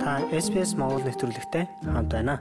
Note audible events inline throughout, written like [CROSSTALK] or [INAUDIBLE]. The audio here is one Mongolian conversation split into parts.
Та SPS Монгол нэвтрүүлэгтэй хамт байна.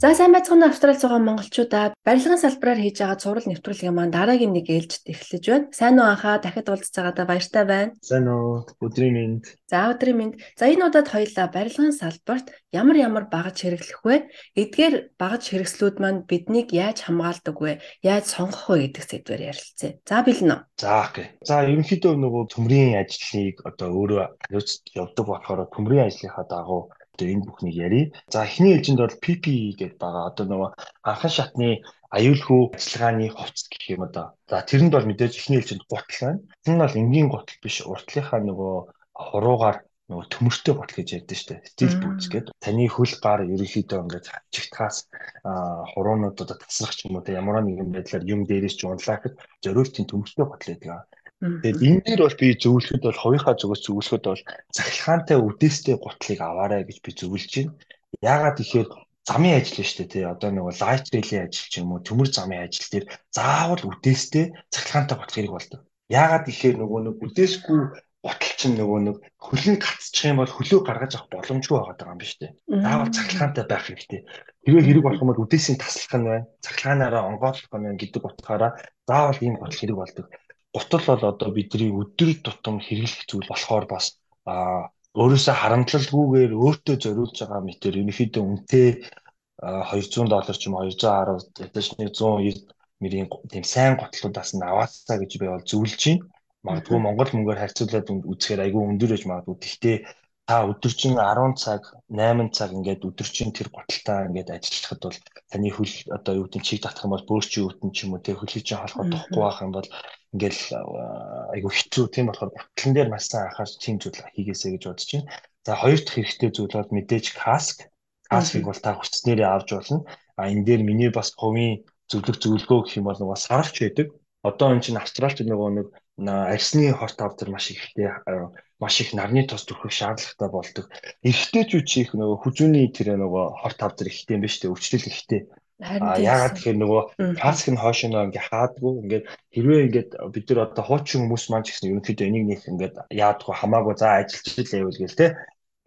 За сайн байцгаана Австрали байгаа монголчуудаа барилгын салбараар хийж байгаа цуврал нэвтрүүлгийн маань дараагийн нэг ээлжид эхэлж байна. Сайн уу анхаа дахиад уулзцаагаадаа баяртай байна. Сайн уу өдрийн мэнд. За өдрийн мэнд. За энэ удаад хоёлаа барилгын салбарт ямар ямар багаж хэрэглэх вэ? Эдгээр багаж хэрэгслүүд маань биднийг яаж хамгаалдаг вэ? Яаж сонгох вэ гэдэг сэдвээр ярилцъя. За бэлэн үү? За окей. За ерөнхийдөө нөгөө төмрийн ажлыг одоо өөрөө хариуцж явдаг болохоор төмрийн ажлынхаа дагуу одоо энэ бүхнийг ярив. За эхний ээлжинд бол PPE гэдэг байгаа. Одоо нөгөө анхан шатны аюулгүй ажиллагааны хувцас гэх юм одоо. За тэрэнд бол мэдээж эхний ээлжинд гутал байна. Тэр нь бол энгийн гутал биш. Уртлынхаа нөгөө хуруугаар нөгөө төмөртэй гутал гэж ярьдэн штэ. Стил бүүц гэдэг. Таны хөл гар ерөнхийдөө ингээд чигтгаас хуруунуудад тасрах ч юм уу ямар нэгэн байдлаар юм дээрээс ч унлаахад зориултын төмөртэй гутал гэдэг. Тэгээд энэ дээр бол би зөвлөхөд бол хувийнхаа зүгээс зөвлөхөд бол цахилгаантай үдээстэй гутлыг аваарай гэж би зөвлөж байна. Яагаад тэгэхээр замын ажил шүү дээ тий одоо нэг лайт рейлийн ажил ч юм уу төмөр замын ажил дээр заавал үдээстэй цахилгаантай гутал хэрэг болдог. Яагаад тэгэхээр нөгөө нэг үдээсгүй гутал чинь нөгөө нэг хөлн гацчих юм бол хөлөө гаргаж авах боломжгүй байгаа юм биш үү? Заавал цахилгаантай байх хэрэгтэй. Тэгээ хэрэг болох юм бол үдээсийн таслах нь байна. Цахилгаанаараа онгойлгох нь байна гэдэг утгаараа заавал ийм гутал хэрэг болдог гутал бол одоо бидний өдөр тутам хэрэглэх зүйл болохоор бас а өөрөөсөө харамтлалгүйгээр өөртөө зориулж байгаа мэтэр ерөнхийдөө үнэтэй 200 доллар ч юм 210 ядаж нэг 190 мөрийн тийм сайн готлуудаас нь аваасаа гэж би бол зөвлөж байна. Магадгүй Монгол мөнгөөр харьцуулаад үзэхээр айгүй өндөр гэж магадгүй. Гэхдээ та өдөржин 10 цаг 8 цаг ингээд өдөржин тэр готалтаа ингээд ажиллахад бол таны хөл одоо юу гэдэг чиг татах юм бол бөөрчийн өвтөн ч юм уу те хөлийг чинь холоход тохгүй байх юм бол ингээд айгүй хэцүү тийм болохоор готлон дээр маш сайн анхаарч тийм зүйл хийгээсэй гэж бодож байна. За хоёр дахь хэрэгтэй зүйл бол мэдээж каск. Каскыг бол та хүчснээрээ авч болно. А энэ дээр миний бас хувийн зөвлөх зөвлөгөө гэх юм бол нөгөө саралч байдаг. Одоо энэ чинь австралч нөгөө нэг арсны хорт авдар маш ихтэй маш их нарны тос төрөх шаардлагатай болдог. Эрэгтэйчүүд чи их нөгөө хүзүүний тэр нөгөө хорт авдар ихтэй юм ба штэ өвчлөл ихтэй. А яагаад тэгэхээр нөгөө каск нь хойш нь ингээ хаадгүй ингээд хэрвээ ингээд бид нар одоо хуучин хүмүүс маань ч гэсэн ерөнхийдөө энийг нэг ингээд яадгүй хамаагүй за ажилч л байвал гээл те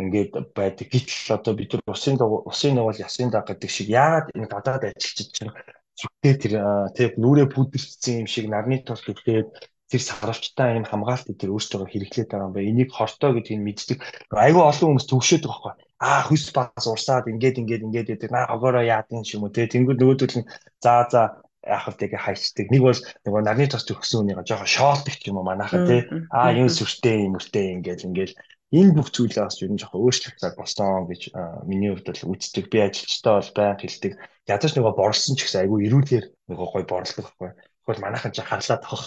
ингээд байдаг. Гэтэл одоо бид нар усын усын нугал ясын даг гэдэг шиг яагаад энэ гадаад ажилчид чинь зүгтээ тэр тэг нүрээ бүдэрчсэн юм шиг нарны тос төгтөөд тэр саравчтай юм хамгаалт тэр өөрсдөө хэрэглээд байгаа юм байна. Энийг хортой гэдгийг мэддэг. Айгүй олон хүмүүс төвшөөд байгаа байхгүй. Аа хүс бас урсаад ингээд ингээд ингээд гэдэг. Наа хогоороо яадын юм уу те. Тэнгүүд нөгөөдөл нь за за яах вэ гэж хайчдаг. Нэг бол нөгөө нарны тос төгсөн үнийг жоохон шоолдог юм уу манайхаа те. Аа юм сүртэй юм өртэй ингээд ингээд энэ бүх зүйлээ бас ер нь жоохон өөрчлөлтөд болсон гэж миний хувьд бол үздэг. Би ажилчтай бол баян хэлдэг. Ядаж нөгөө борлсон ч гэсэн айгүй эрүүлэр нөгөө гой борлдог байхгүй. Тэгвэл манайхан ч харлаад авах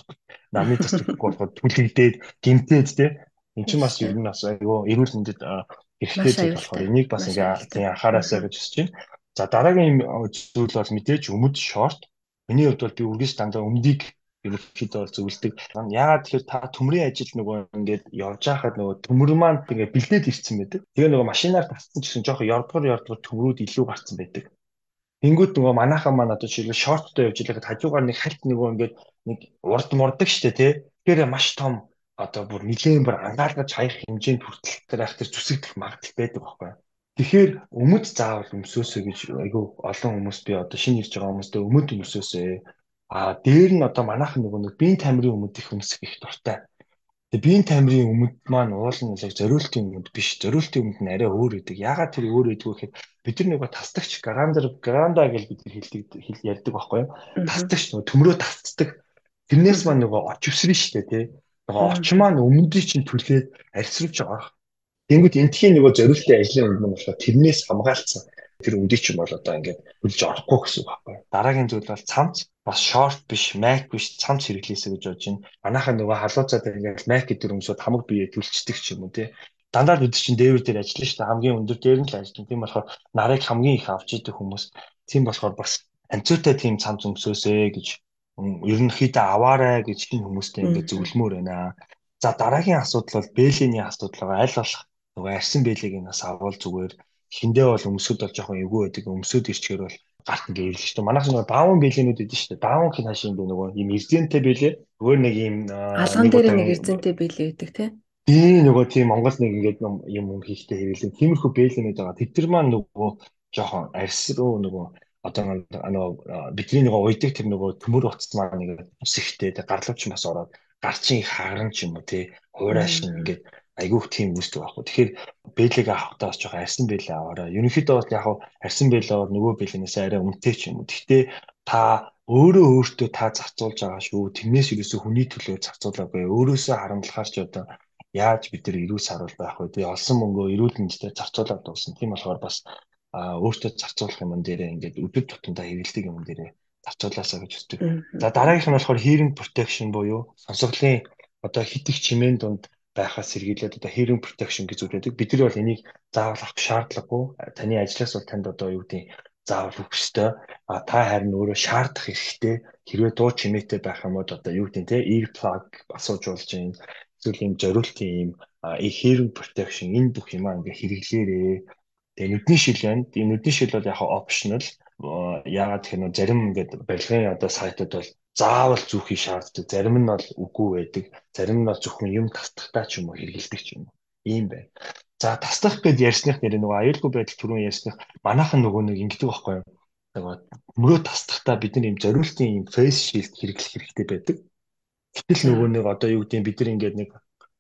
намын тас зүггүй болоход түлэгдээд гимтээд те эн чинь бас ер нь бас айгүй эрүүл мэндэд хэрэгтэй зүйл болохоор энийг бас ингээ тийм анхаараасаа гэж хүсэж байна. За дараагийн зүйл бол мэдээж өмд шорт. Миний хувьд бол би үргэлж дандаа өмдийг ерөнхийдөө бол зөвлөдөг. Яагаад тэгэхээр та төмрийн ажил нөгөө ингээд явж байхад нөгөө төмөр маань ингээд бэлдээд ирсэн байдаг. Тэгээ нөгөө машинаар тассан ч гэсэн жоохон ярдгар ярдгар төмрүүд илүү гарсан байдаг. Тэнгүүд нөгөө манайхан маань одоо жишээлбэл шорттой явж байхад хажуугаар нэг хальт нөгөө ингээд нэг урд мурдаг штэ тий. Тэгэхээр маш том одоо бүр нилээн бүр ангаалгаж хаях хэмжээнд хүртэл тэр ах тэр зүсэгдэх магадлал байдаг байхгүй. Тэгэхээр өмд заавал өмсөөсэй гэж айгүй олон хүмүүс би одоо шинэ ирж байгаа хүмүүстээ өмд өмсөөсэй. А дээр нь одоо манайхан нөгөө нэг биеийн тамирын өмд их өмсөх их дуртай. Биеийн тамирын өмд маань уул нь яг зориултын өмд биш. Зориултын өмд нь арай өөр үүдэг. Ягаад тэр өөр үүдэг вэ гэхээр бид нар нөгөө тасдагч грандер гранда гэж бид хэлдэг хэл ярьдаг байхгүй юу? Тасдагч нөгөө төмрөө тасцдаг Тэрнээс маань нөгөө оч өсрөн штэ тий. Нөгөө оч маань өмнөдийг чинь түлхээд арьсруулж байгаа. Тэнгүүд энтхийн нөгөө зориултын ажлын өмнө болохоор тэрнээс хамгаалцсан. Тэр үндий чинь бол одоо ингээд хөлж орохгүй гэсэн үг байхгүй. Дараагийн зүйл бол цамц бас шорт биш, мак биш цамц хэрэглээсэ гэж бодож байна. Манайхаа нөгөө халууцаад ингээд мак гэдэг өмсөд хамаг бие түлчдэг ч юм уу тий дандаа бид чинь дээвэр дээр ажиллана шүү дээ. Хамгийн өндөр дээр нь л ажиллана. Тийм болохоор нарыг хамгийн их авч идэг хүмүүс. Тийм болохоор бас анцуутай тийм цамц өмсөөсэй гэж ерөнхийдөө аваарай гэж хин хүмүүстэй ингээд зөвлөмөр байна. За дараагийн асуудал бол бэлэний асуудал байгаа. Аль болох нөгөө арьсан бэлийг энэс авал зүгээр хиндээ бол өмсөд бол жоохон эвгүй байдаг. Өмсөд ирчгээр бол гарт ингээ ирлээ шүү дээ. Манайх нөгөө даун бэлэнүүд байдаг шүү дээ. Даун хин хашийн би нөгөө ийм эрзэнтэй бэлээ. Өөр нэг ийм алган дээр нэг эрзэнтэй бэлээ байдаг тий. Тийм нөгөө тийм Монгол нэг ингээд юм юм хийхтэй хэрэглэн тиймэрхүү бэлэнүүд байгаа. Тэд нар маань нөгөө жоохон арьс руу нөгөө одоо нөгөө бидний нөгөө уйдаг тэр нөгөө төмөр утас маань нэг ус ихтэй гарлууч бас ороод гарчин их хагаран ч юм уу тий хуурайш нь ингээд айгүйх тийм үүсдэг байхгүй. Тэгэхээр бэлэг авахтаа бас жоохон арьсан бэлээ аваарай. Ерөнхийдөө бол яг арьсан бэлээ нөгөө бэлэнээс арай үнэтэй ч юм уу. Гэхдээ та өөрөө өөртөө та зарцуулж байгаа шүү. Тэрнээс юусэн хүний төлөө зарцуулаагүй. Өөрөөсөө харамлахаар ч одоо яаж бид нар эрүүл саруул байх вэ? Тэгээ олсон мөнгөө эрүүл мэндэд зарцуулаад дуусна. Тийм болохоор бас өөртөө зарцуулах юм дээрээ ингээд өдөр тутамдаа хэрэгэлдэг юм дээрээ зарцуулаасаа гэж үздэг. За дараагийнх нь болохоор hearing protection буюу сонсголын одоо хит их чимээн дунд байхаас сэргийлээд одоо hearing protection гэж үздэг. Бид нар бол энийг заавал авах шаардлагагүй. Таны ажлаас бол танд одоо юу гэдэг заавал өгөх ёстой. А та харин өөрөө шаардах хэрэгтэй. Хэрвээ дуу чимээтэй байх юм бол одоо юу гэдэг те ear plug асууж болж юм эсвэл юм зориултын юм hearing protection энэ бүх юм ингээ хэрэглээрээ. Тэгээ нүдний шил байна. Энэ нүдний шил бол яг optional. Яагаад гэх юм зарим ингээд барилгын одоо сайтууд бол заавал зүүхий шаарддаг. Зарим нь бол үгүй байдаг. Зарим нь бол зөвхөн юм тасдагтаа ч юм уу хэрэгэлдэг ч юм уу. Ийм байна. За таслах гэд ярьсных нэр нөгөө аюулгүй байдал түрүүн ярьсных манайхан нөгөө нэг ингэдэг байхгүй юу? Нөгөө мөрөө таслахтаа бид нар юм зориултын юм face shield хэрэглэх хэрэгтэй байдаг. Гэтэл нөгөө нэг одоо юу гэдэг бид нар ингээд нэг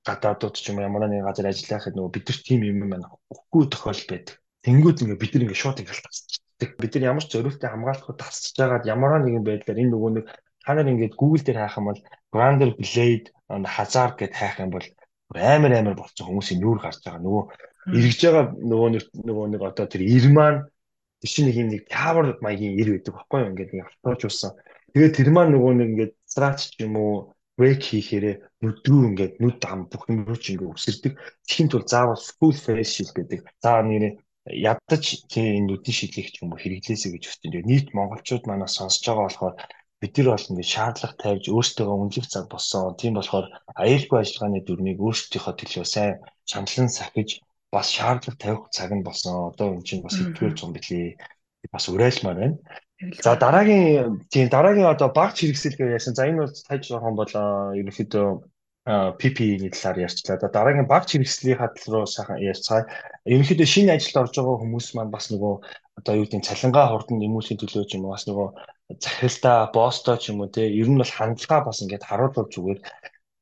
гадаадууд ч юм ямар нэг газар ажиллахад нөгөө бид нар тийм юм маань өгөхгүй тохиол байдаг. Тэнгүүд ингээд бид нар ингээд шууд ингээд тасчихдаг. Бид нар ямар ч зориултыг хамгаалахгүй тасчихж байгаад ямар нэгэн байдлаар энэ нөгөө нэг та нар ингээд Google дээр хайх юм бол Grander Blade хазаар гэд хайх юм бол амар амар болсон хүмүүсийн нүүр гарч байгаа. Нөгөө эргэж байгаа нөгөө нөгөө нэг одоо тэр ир маань тэр чинь нэг юм нэг тавар маягийн ир байдаг байхгүй юу? Ингээд нэг автоочулсан. Тэгээд тэр маань нөгөө нэг ингээд срач ч юм уу брейк хийхээрээ нүдрүү ингээд нүд ам бүх юм руу ч ингээд өсөрдөг. Тэхийн тул заавал full face shield гэдэг. За нэрээ ядаж тийм энэ нүдний шилийг ч юм уу хэрэглээсэй гэж өссөн. Нийт монголчууд манаас сонсож байгаа болохоор бид нар бол ингээд шаардлага тавьж өөрсдөө үнэлэх цаг болсон. Тийм болохоор аюулгүй ажиллагааны дүрмийг өөрсдийнхөө төлөө сайн шаналан сахиж бас шаардлага тавих цаг нь болсон. Одоо энэ чинь бас хэдгээр зам билий. Бас уриалмаар байна. За дараагийн тийм дараагийн одоо багц хэрэгсэл гэж яасан. За энэ бол таж жоохон бол ерөнхийдөө PP-ийн талаар ярьчлаа. Одоо дараагийн багц хэрэгслийн хадал руу сайхан ярьцгаая. Ерөнхийдөө шинэ ажилд орж байгаа хүмүүс маань бас нөгөө одоо юу гэдэг цалингаа хурдан нэмүүлэхийн төлөө ч юм уу бас нөгөө захиралдаа боостой ч юм уу те ер нь бол хандлага бас ингээд харуулвал зүгээр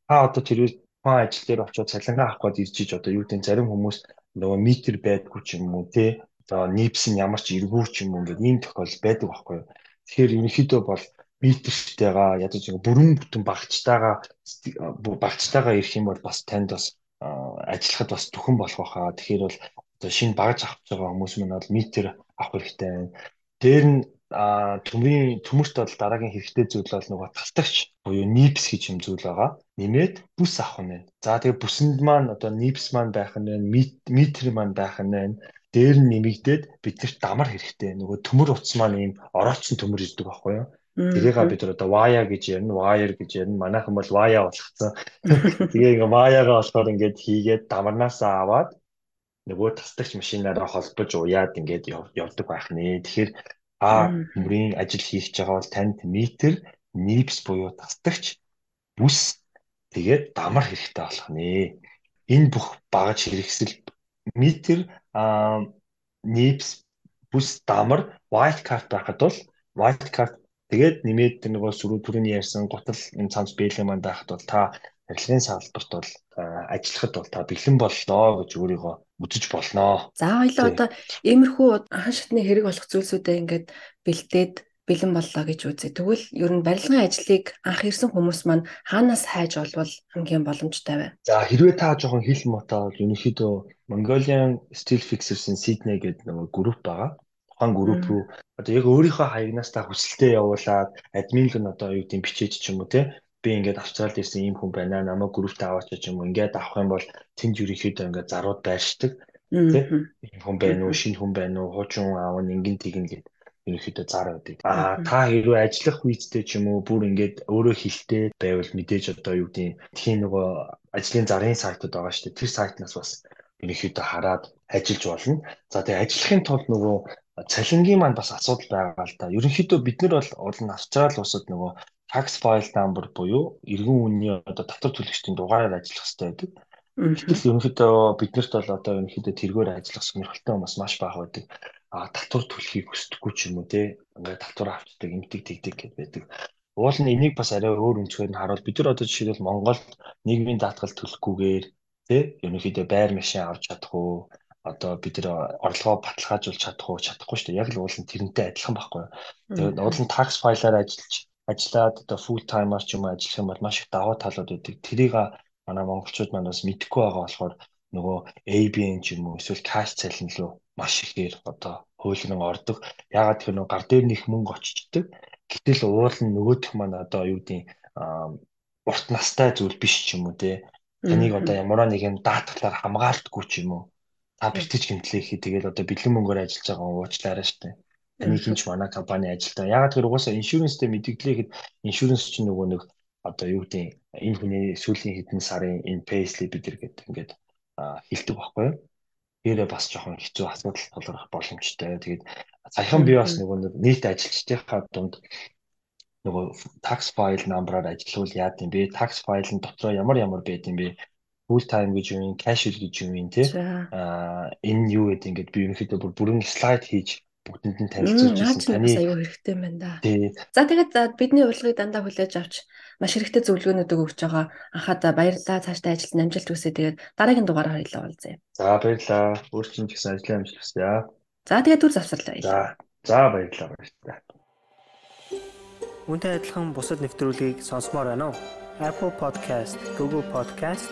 та одоо тэр тухайн ажил дээр очиод цалингаа авах гээд ирж иж одоо юу гэдэг зарим хүмүүс нөгөө метр байдгүй ч юм уу те одоо нийпс нь ямар ч эргүү ч юм уу ингээд ийм тохиол байдаг байхгүй юу тэгэхээр ерөнхийдөө бол метртэйгаа ядаж нэг бүрэн бүтэн багцтайгаа багцтайгаа ирэх юм бол бас танд бас ажиллахад бас түхэн болох байхаа тэгэхээр бол одоо шинэ багж авч байгаа хүмүүс мань бол метр авах хэрэгтэй байна дээр нь төмрийн төмөрт бол дараагийн хэрэгтэй зүйл бол нөгөө талтагч буюу нипс гэж юм зүйл байгаа. Нэмээд бүс авах нь байна. За тэгээ бүсэнд маань одоо нипс маань байх нь байна, метр маань байх нь байна. Дээр нь нэмэгдээд биднэрт дамар хэрэгтэй. Нөгөө төмөр утас маань ийм ороочсон төмөр ирдэг байхгүй юу? Тэрийг бид нар одоо wire гэж ярина, wire гэж ярина. Манайхан бол wire болгоцсон. [LAUGHS] Тэгээ ингээ wire-гаа болохоор ингээд хийгээд дамарнаасаа аваад нөгөө тастагч машинаараа холбож уяад ингээд явдаг байх нэ. Тэгэхээр А хүмүүрийн ажил хийж байгаа бол танд метр, нипс буюу тасдагч, бүс тэгээд дамар хэрэгтэй болох нэ. Энэ бүх багаж хэрэгсэл метр, нипс, бүс, дамар, white card байхад бол white card тэгээд нэмээд нөгөө сөрөг түрүүний ярьсан гутал энэ цамц бэлэн манд байхад бол та арилгын салбарт бол ажиллахад бол та бэлэн боллоо гэж өөрийгөө үзэж болноо. За хоёлоо одоо иймэрхүү хан шатны хэрэг болох зүйлсүүдээ ингээд бэлдээд бэлэн боллоо гэж үзье. Тэгвэл ер нь барилгын ажлыг анх ирсэн хүмүүс маань хаанаас хайж олвол хамгийн боломжтой вэ? За хэрвээ та жоохон хэл мотоо бол ерөнхийдөө Mongolian Steel Fixers-ийн Sydney гэдэг нэг групп байгаа. Тухайн групп руу одоо яг өөрийнхөө хаягнаас та хүсэлтээ явуулаад админ л нь одоо юу гэдэг бичээж ч юм уу те би ингээд австралид ирсэн ийм хүн байна намайг группт аваач ч юм уу ингээд авах юм бол тэнд ерөнхийдөө ингээд зарууд байршдаг тийм хүн байна уу шинэ хүн байна уу хуучин аав нь ингэн тэгнэ гэд ерөнхийдөө зар байдаг. Аа та хэрвээ ажиллах үедээ ч юм уу бүр ингээд өөрөө хилтэй байвал мэдээж одоо юу гэдэг тийм нөгөө ажлын зарын сайтууд байгаа шүү дээ. Тэр сайтнаас бас ерөнхийдөө хараад ажиллаж болно. За тэгээ ажиллахын тулд нөгөө цалингийн маань бас асуудал байгаа л да. Ерөнхийдөө бид нар бол олон австрал улсад нөгөө tax file number буюу эргэн үнийн одоо татвар төлөгчдийн дугаараар ажиллах хэрэгтэй байдаг. Гэтэл ерөнхийдөө биднэрт бол одоо ерөнхийдөө тэргээр ажиллах сонирхолтой хүмүүс маш бага байдаг. А татвар төлөхийг хүсдэггүй ч юм уу те. Ингээд татвар авчдаг, эмтэг тэгдэг гэдээ байдаг. Уул нь энийг бас арай өөр өнцгөр нь харуул. Бид нар одоо жишээлбэл Монголд нийгмийн даатгал төлөхгүйгээр те ерөнхийдөө байр машин авч чадах уу? Одоо бид нэр орлогоо баталгаажуулж чадах уу чадахгүй шүү дээ. Яг л уул нь тэрнтэй адилхан байхгүй юу. Тэгээд уул нь tax file-аар ажиллаж ажиллаад одоо full timer ч юм уу ажиллах юм бол маш их даваа талууд байдаг. Тэрийг манай монголчууд маань бас мэдэхгүй байгаа болохоор нөгөө ABN ч юм уу эсвэл cash цалин руу маш ихээр одоо хуулийн ордог. Ягаад гэхээр нөгөө гар дээр нөх мөнгө очичдаг. Гэтэл уул нь нөгөөх маань одоо юу гэдэг урт настай зүйл биш ч юм уу те. Таныг одоо ямар нэгэн даатгалаар хамгаалтгүй ч юм уу та бэлтгэж гэмтлээ хий тэгээд одоо бэлэн мөнгөөр ажиллаж байгаа уучлаарай штэ. Таны хинч манай компани ажилтаа. Ягаад гэвэл угаасаа иншүрэнстэй мэдээлэлэхэд иншүрэнс чинь нөгөө нэг одоо юу гэдэг энэ хүний сүүлийн хэдэн сарын энэ payslip бид нар гэдэг ингээд хилдэг байхгүй юу? Тэрээ бас жоохон хэцүү асуудал тулгарх боломжтой. Тэгээд саяхан би бас нөгөө нэг нийт ажилчдынхаа дунд нөгөө tax file number-аар ажиллавал яад юм бэ? Tax file-ын дотроо ямар ямар байд юм бэ? Full time гэж юу юм, casual гэж юу юм тий. Аа энэ юу гэдэг ингээд би ерөнхийдөө бүр бүрэн слайд хийж бүгдэнд нь танилцуулж ирсэн. Таны аюу хэрэгтэй байна да. За тэгээд бидний урилгыг дандаа хүлээж авч маш хэрэгтэй зөвлөгөөнүүдийг өгч байгаа. Анхаа баярлалаа. Цаашдаа ажилд амжилт хүсье. Тэгээд дараагийн дугаараар хоёлаа уулзъя. За баярлалаа. Өөр чинь ч гэсэн ажлын амжилт хүсье. За тэгээд түр завсарлаа. За. За баярлалаа. Баярлалаа. Үүнтэй адилхан бусад нэвтрүүлгийг сонсомоор байна уу? Apple Podcast, Google Podcast